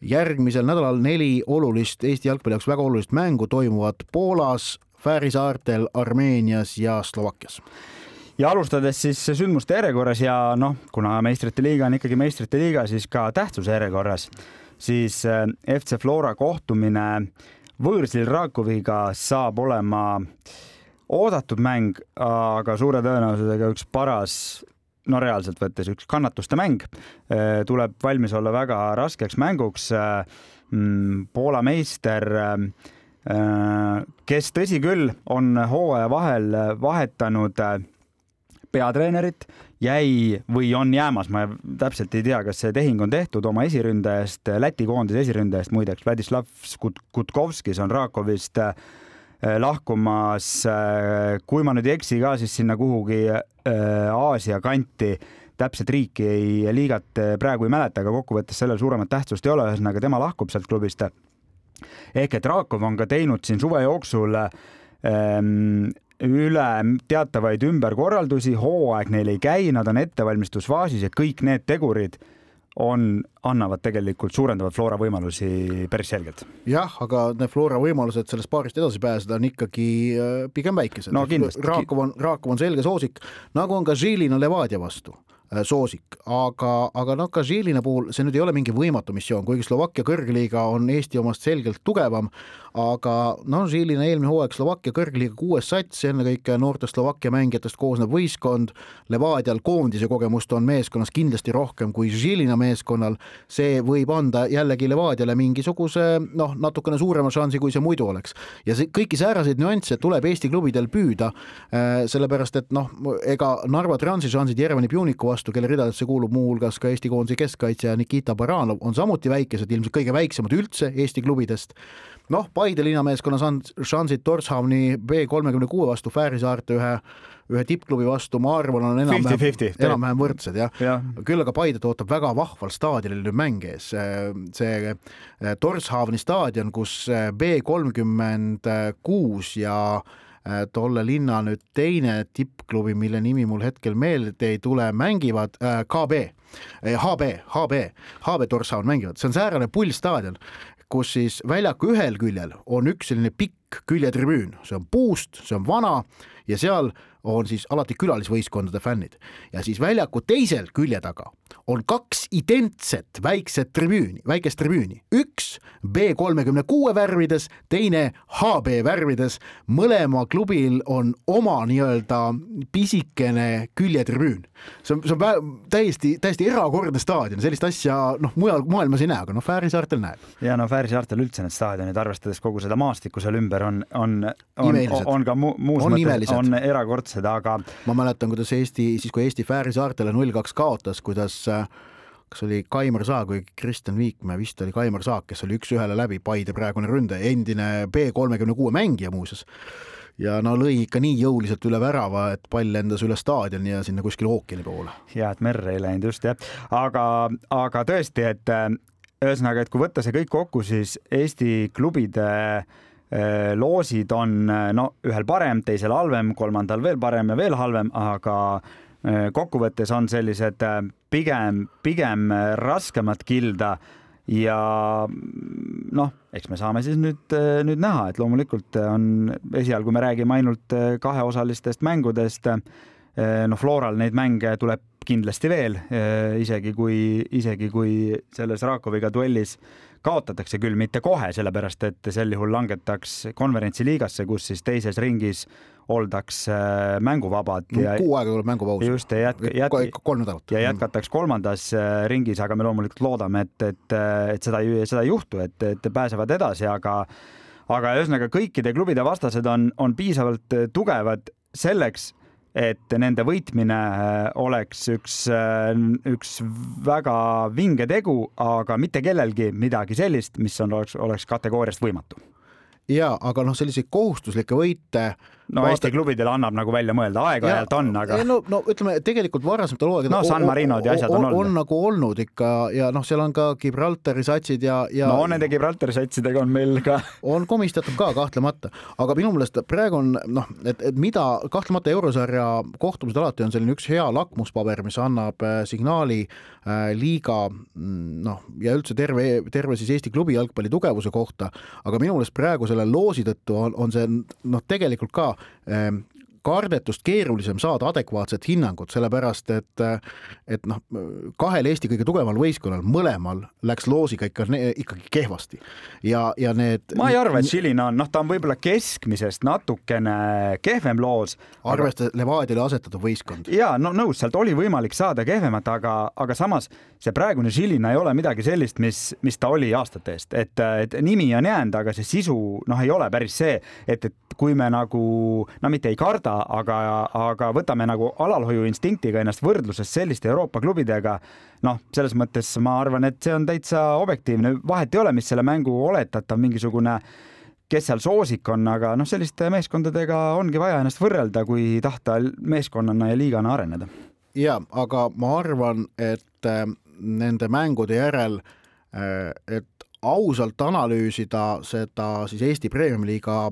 järgmisel nädalal neli olulist Eesti jalgpalli jaoks väga olulist mängu toimuvad Poolas, Fääri saartel, Armeenias ja Slovakkias. Ja alustades siis sündmuste järjekorras ja noh, kuna meistrite liiga on ikkagi meistrite liiga, siis ka tähtsuse järjekorras, siis äh, FC Flora kohtumine võõrsil Rakoviga saab olema oodatud mäng, aga suure tõenäosusega üks paras no reaalselt võttes üks kannatuste mäng, äh, tuleb valmis olla väga raskeks mänguks. Äh, mm, Poola meister, äh, kes tõsi küll, on hooaja vahel vahetanud peatreenerit, jäi või on jäämas, ma täpselt ei tea, kas see tehing on tehtud oma esiründajast, Läti koondise esiründajast muideks, Vladislav Skutkovskis on Rakovist äh, Äh, lahkumas, äh, kui ma nüüd ei eksi ka, siis sinna kuhugi äh, Aasia kanti täpset riiki ei, liigat praegu ei mäleta, aga kokkuvõttes sellel suuremat tähtsust ei ole, ühesõnaga tema lahkub sealt klubist. ehk et Rakov on ka teinud siin suve jooksul ähm, üle teatavaid ümberkorraldusi, hooaeg neil ei käi, nad on ettevalmistusfaasis ja kõik need tegurid on, annavad tegelikult, suurendavad Flora võimalusi päris selgelt. jah, aga need Flora võimalused sellest paarist edasi pääseda on ikkagi äh, pigem väikesed no,. Raakov on, Raakov on selge soosik, nagu on ka Žilina Levadia vastu soosik, aga, aga noh, ka Žilina puhul see nüüd ei ole mingi võimatu missioon, kuigi Slovakkia kõrgliiga on Eesti omast selgelt tugevam, aga noh, Žilina eelmine hooaeg Slovakkia kõrgliiga kuues sats, ennekõike noortest Slovakkia mängijatest koosnev võistkond, Levadial koondise kogemust on meeskonnas kindlasti rohkem kui Žilina meeskonnal, see võib anda jällegi Levadiale mingisuguse noh, natukene suurema šansi, kui see muidu oleks. ja see, kõiki sääraseid nüansse tuleb Eesti klubidel püüda, äh, sellepärast et noh, ega Narva Transi šansid Jerevani Pjuniku vastu vastu, kelle ridadesse kuulub muuhulgas ka Eesti koondise keskkaitsja Nikita Baranov, on samuti väikesed, ilmselt kõige väiksemad üldse Eesti klubidest. noh, Paide linnameeskonna šansid Torshavni B kolmekümne kuue vastu Fääri saarte ühe ühe tippklubi vastu, ma arvan, on enam-vähem, enam-vähem võrdsed jah. Ja.. küll aga Paidet ootab väga vahval staadionil nüüd mäng ees, see Torshavni staadion, kus B kolmkümmend kuus ja tolle linna nüüd teine tippklubi, mille nimi mul hetkel meelde ei tule, mängivad äh, KB, HB, HB, HB Torshavn mängivad, see on säärane pullstaadion, kus siis väljaku ühel küljel on üks selline pikk küljetribüün, see on puust, see on vana ja seal on siis alati külalisvõistkondade fännid ja siis väljaku teisel külje taga on kaks identset väikset tribüüni, väikest tribüüni, üks B kolmekümne kuue värvides, teine HB värvides. mõlema klubil on oma nii-öelda pisikene küljetribüün. see on, see on täiesti, täiesti erakordne staadion, sellist asja noh, mujal maailmas ei näe, aga noh, Fääri saartel näeb. ja no Fääri saartel üldse need staadionid, arvestades kogu seda maastikku seal ümber on, on, on, on ka mu, muus on mõttes on erakordsed, aga. ma mäletan, kuidas Eesti, siis kui Eesti Fääri saartele null kaks kaotas, kuidas kas oli Kaimar Saag või Kristjan Viikmäe, vist oli Kaimar Saag, kes oli üks-ühele läbi Paide praegune ründaja, endine B kolmekümne kuue mängija muuseas ja no lõi ikka nii jõuliselt üle värava, et pall lendas üle staadioni ja sinna kuskile ookeani poole. hea, et merre ei läinud just jah, aga, aga tõesti, et ühesõnaga, et kui võtta see kõik kokku, siis Eesti klubide äh, loosid on no ühel parem, teisel halvem, kolmandal veel parem ja veel halvem, aga äh, kokkuvõttes on sellised äh, pigem, pigem raskemad kilda ja noh, eks me saame siis nüüd, nüüd näha, et loomulikult on esialgu me räägime ainult kaheosalistest mängudest. noh, Floral neid mänge tuleb kindlasti veel, isegi kui, isegi kui selles Rakoviga duellis kaotatakse küll mitte kohe, sellepärast et sel juhul langetaks konverentsiliigasse, kus siis teises ringis oldaks äh, mänguvabad no,. kuu aega tuleb mängupaus. just ja jätk-, jätk-, kolm nädalat. ja jätkataks kolmandas äh, ringis, aga me loomulikult loodame, et, et, et seda, seda ei juhtu, et, et pääsevad edasi, aga aga ühesõnaga kõikide klubide vastased on, on piisavalt tugevad selleks, et nende võitmine äh, oleks üks, üks väga vinge tegu, aga mitte kellelgi midagi sellist, mis on, oleks, oleks kategooriast võimatu. ja aga noh, selliseid kohustuslikke võite no vaata... Eesti klubidele annab nagu välja mõelda, aeg-ajalt on, aga. no, no ütleme tegelikult varasematel hooaegadel. no San Marinod ja asjad on, on olnud. on nagu olnud ikka ja noh, seal on ka Gibraltari satsid ja, ja. no nende Gibraltari satsidega on meil ka. on komistatud ka kahtlemata, aga minu meelest praegu on noh, et, et mida kahtlemata eurosarja kohtumised alati on selline üks hea lakmuspaber, mis annab äh, signaali äh, liiga mm, noh, ja üldse terve, terve siis Eesti klubi jalgpalli tugevuse kohta, aga minu meelest praegu selle loosi tõttu on, on see noh, tegelikult ka kardetust keerulisem saada adekvaatset hinnangut, sellepärast et, et noh, kahel Eesti kõige tugevamal võistkonnal, mõlemal läks loosiga ikka ikkagi kehvasti ja, ja need. ma ei arva, et Žilina on, noh, ta on võib-olla keskmisest natukene kehvem loos. arvestades aga... Levadiale asetatud võistkond. ja no nõus, sealt oli võimalik saada kehvemat, aga, aga samas see praegune Žilina ei ole midagi sellist, mis, mis ta oli aastate eest, et, et nimi on jäänud, aga see sisu noh, ei ole päris see, et, et kui me nagu no mitte ei karda, aga, aga võtame nagu alalhoiuinstinktiga ennast võrdluses selliste Euroopa klubidega, noh, selles mõttes ma arvan, et see on täitsa objektiivne, vahet ei ole, mis selle mängu oletatav mingisugune kes seal soosik on, aga noh, selliste meeskondadega ongi vaja ennast võrrelda, kui tahta meeskonnana ja liigana areneda. ja aga ma arvan, et nende mängude järel, äh, et ausalt analüüsida seda siis Eesti Premium-liiga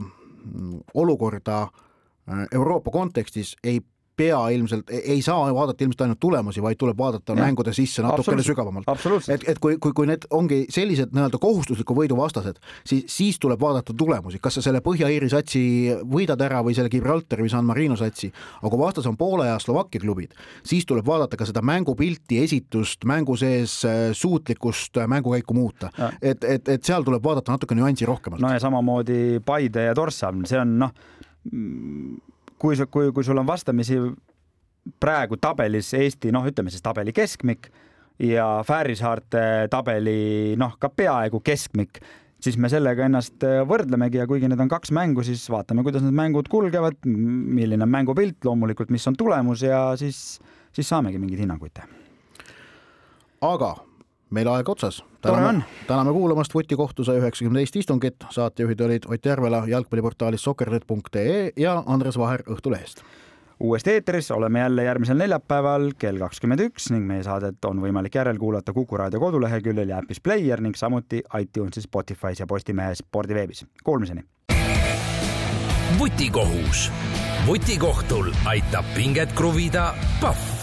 olukorda äh, Euroopa kontekstis ei pea ilmselt, ei saa vaadata ilmselt ainult tulemusi, vaid tuleb vaadata ja. mängude sisse natukene sügavamalt. et, et kui, kui, kui need ongi sellised nii-öelda kohustusliku võidu vastased, siis, siis tuleb vaadata tulemusi, kas sa selle Põhja-Iiri satsi võidad ära või selle Gibraltari või San Marino satsi, aga kui vastas on Poola ja Slovakkia klubid, siis tuleb vaadata ka seda mängupilti, esitust, mängu sees äh, suutlikkust äh, mängukäiku muuta. et, et, et seal tuleb vaadata natuke nüansi rohkemalt. no ja samamoodi Paide ja Torshavn, see on noh kui, kui, kui sul on vastamisi praegu tabelis Eesti, noh, ütleme siis tabeli keskmik ja Fääri saarte tabeli noh, ka peaaegu keskmik, siis me sellega ennast äh, võrdlemegi ja kuigi need on kaks mängu, siis vaatame, kuidas need mängud kulgevad, milline on mängupilt, loomulikult, mis on tulemus ja siis, siis saamegi mingeid hinnanguid teha. aga meil aeg otsas. täname, täname kuulamast Vutikohtu saja üheksakümne teist istungit, saatejuhid olid Ott Järvela jalgpalliportaalist sokkernet.ee ja Andres Vaher Õhtulehest. uuesti eetris oleme jälle järgmisel neljapäeval kell kakskümmend üks ning meie saadet on võimalik järelkuulata Kuku raadio koduleheküljel ja äpis Player ning samuti iTunesis, Spotify's ja Postimehe spordiveebis. Kuulmiseni. vutikohus. vutikohtul aitab pinget kruvida Pahv